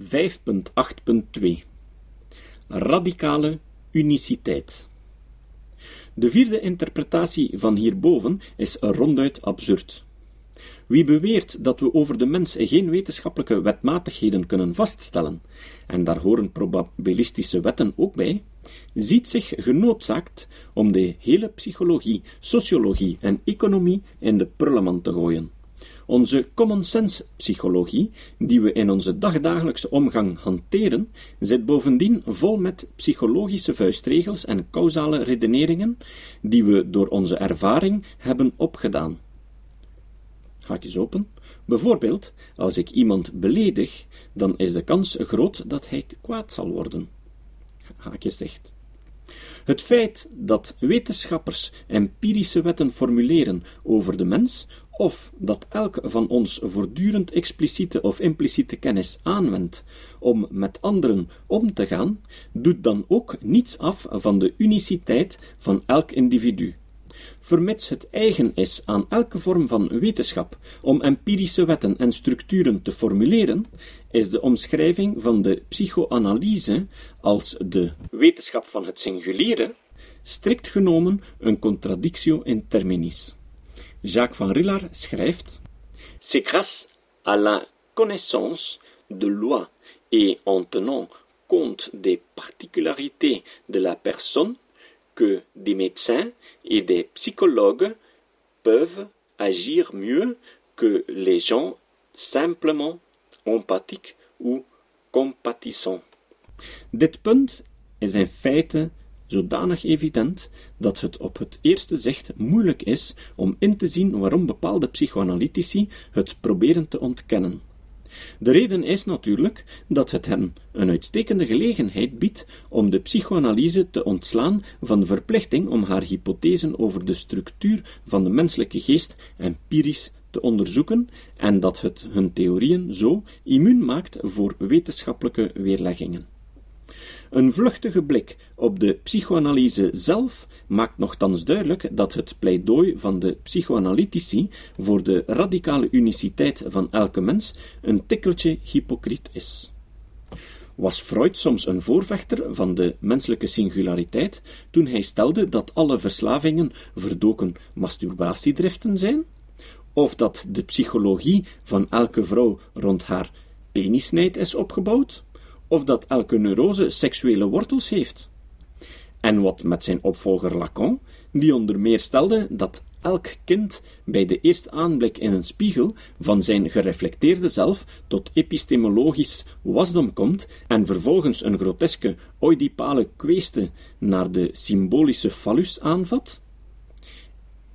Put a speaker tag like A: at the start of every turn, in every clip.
A: 5.8.2 Radicale uniciteit. De vierde interpretatie van hierboven is ronduit absurd. Wie beweert dat we over de mens geen wetenschappelijke wetmatigheden kunnen vaststellen, en daar horen probabilistische wetten ook bij, ziet zich genoodzaakt om de hele psychologie, sociologie en economie in de prullenmand te gooien. Onze common sense psychologie, die we in onze dagdagelijkse omgang hanteren, zit bovendien vol met psychologische vuistregels en causale redeneringen, die we door onze ervaring hebben opgedaan. Haakjes open. Bijvoorbeeld, als ik iemand beledig, dan is de kans groot dat hij kwaad zal worden. Haakjes dicht. Het feit dat wetenschappers empirische wetten formuleren over de mens, of dat elk van ons voortdurend expliciete of impliciete kennis aanwendt om met anderen om te gaan, doet dan ook niets af van de uniciteit van elk individu. Vermits het eigen is aan elke vorm van wetenschap om empirische wetten en structuren te formuleren, is de omschrijving van de psychoanalyse als de wetenschap van het singuliere strikt genomen een contradictio in terminis. Jacques van Rillard schrijft C'est grâce à la connaissance de loi et en tenant compte des particularités de la personne que des médecins et des psychologues peuvent agir mieux que les gens simplement empathiques ou compatissants. Dit punt is in feite zodanig evident dat het op het eerste zicht moeilijk is om in te zien waarom bepaalde psychoanalytici het proberen te ontkennen. De reden is natuurlijk dat het hen een uitstekende gelegenheid biedt om de psychoanalyse te ontslaan van de verplichting om haar hypothesen over de structuur van de menselijke geest empirisch te onderzoeken en dat het hun theorieën zo immuun maakt voor wetenschappelijke weerleggingen. Een vluchtige blik op de psychoanalyse zelf maakt nogthans duidelijk dat het pleidooi van de psychoanalytici voor de radicale uniciteit van elke mens een tikkeltje hypocriet is. Was Freud soms een voorvechter van de menselijke singulariteit toen hij stelde dat alle verslavingen verdoken masturbatiedriften zijn? Of dat de psychologie van elke vrouw rond haar penisnijd is opgebouwd? Of dat elke neurose seksuele wortels heeft. En wat met zijn opvolger Lacan, die onder meer stelde dat elk kind bij de eerste aanblik in een spiegel van zijn gereflecteerde zelf tot epistemologisch wasdom komt en vervolgens een groteske oidipale kweeste naar de symbolische phallus aanvat?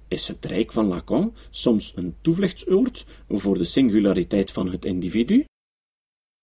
A: Is het rijk van Lacan soms een toevluchtsoord voor de singulariteit van het individu?